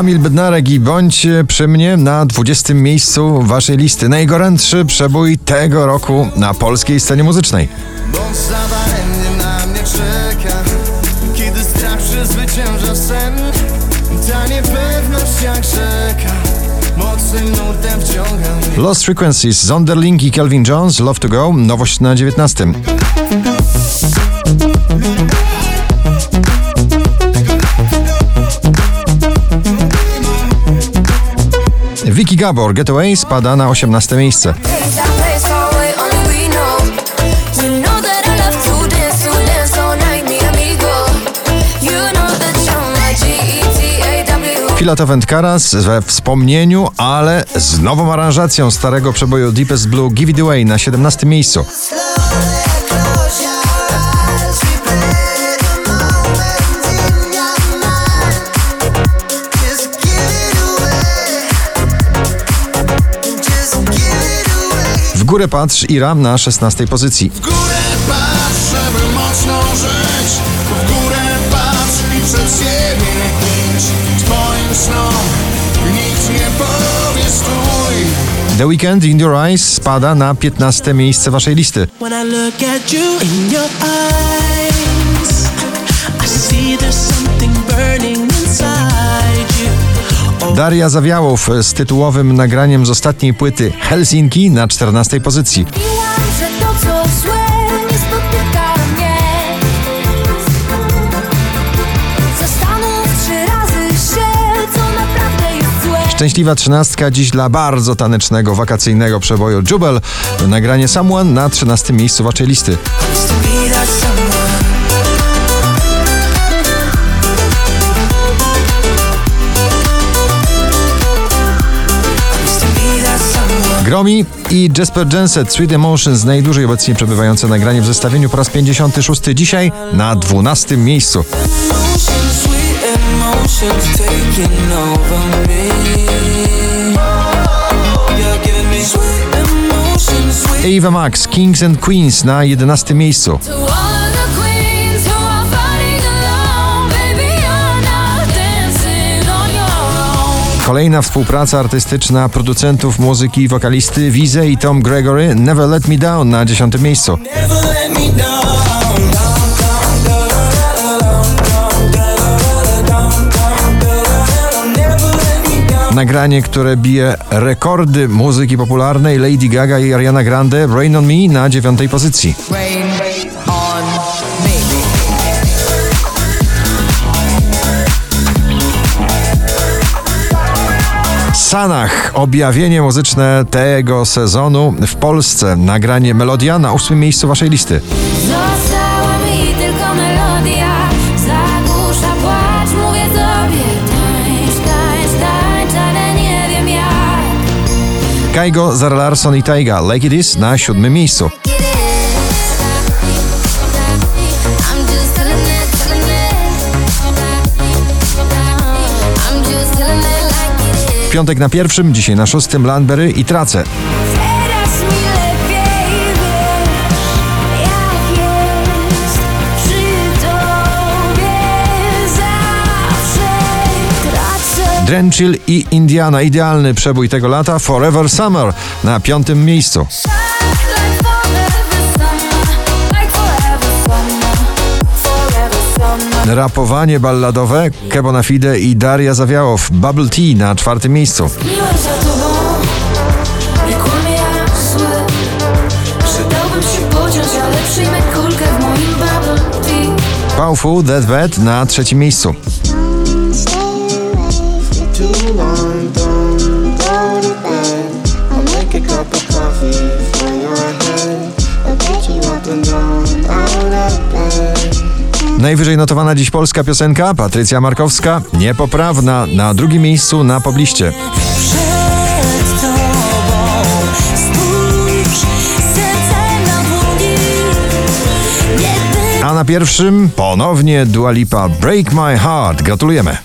Kamil Bednarek i bądź przy mnie na 20. miejscu waszej listy. Najgorętszy przebój tego roku na polskiej scenie muzycznej. Bądź za daremnie na mnie czeka Kiedy strach przezwycięża sen Ta niepewność jak rzeka Mocnym nurtem wciąga Lost Frequencies, Zonderling i Kelvin Jones, Love to Go, nowość na 19. Vicky Gabor, Getaway spada na 18 miejsce. Place that place far away, only we know. You know that I love to dance, to dance all night, mi amigo. You know that you're my G-E-T-A-W. Filato Karas we wspomnieniu, ale z nową aranżacją starego przeboju Deepest Blue Give It Away na 17 miejscu. Górę patrz Iram na 16 pozycji. W górę patrz, żeby mocno żyć W górę patrz i przed siebie idź Twoim snom nikt nie powie stój The Weekend In Your Eyes spada na 15 miejsce waszej listy. When I look at you in your eyes, I see there's something burning. Daria Zawiałow z tytułowym nagraniem z ostatniej płyty Helsinki na 14 pozycji. Szczęśliwa trzynastka dziś dla bardzo tanecznego, wakacyjnego przeboju Jubel. Nagranie Someone na 13 miejscu waszej listy. Gromi i Jasper Jenset Sweet Emotions najdłużej obecnie przebywające nagranie w zestawieniu po raz 56 dzisiaj na 12 miejscu. Ava Max Kings and Queens na 11 miejscu. Kolejna współpraca artystyczna producentów muzyki i wokalisty Wize i Tom Gregory Never Let Me Down na 10 miejscu. Nagranie, które bije rekordy muzyki popularnej Lady Gaga i Ariana Grande Rain on Me na 9 pozycji. Rain on Sanach, objawienie muzyczne tego sezonu w Polsce. Nagranie Melodia na 8 miejscu waszej listy. Została mi tylko melodia, zagłusza płacz, mówię tobie tańcz, tańcz, tańcz, ale nie wiem jak. Kaigo, Zara Larsson i Taiga Like It Is na 7 miejscu. Piątek na pierwszym, dzisiaj na szóstym Landberry i tracę. Drenchill i Indiana, idealny przebój tego lata Forever Summer na piątym miejscu. Rapowanie balladowe. Kebona Fide i Daria Zawiałow Bubble Tea na czwartym miejscu. Miłość za tobą, nie kłamie jak Najwyżej notowana dziś polska piosenka Patrycja Markowska Niepoprawna na drugim miejscu na pobliście. A na pierwszym ponownie Dua Lipa Break My Heart. Gratulujemy.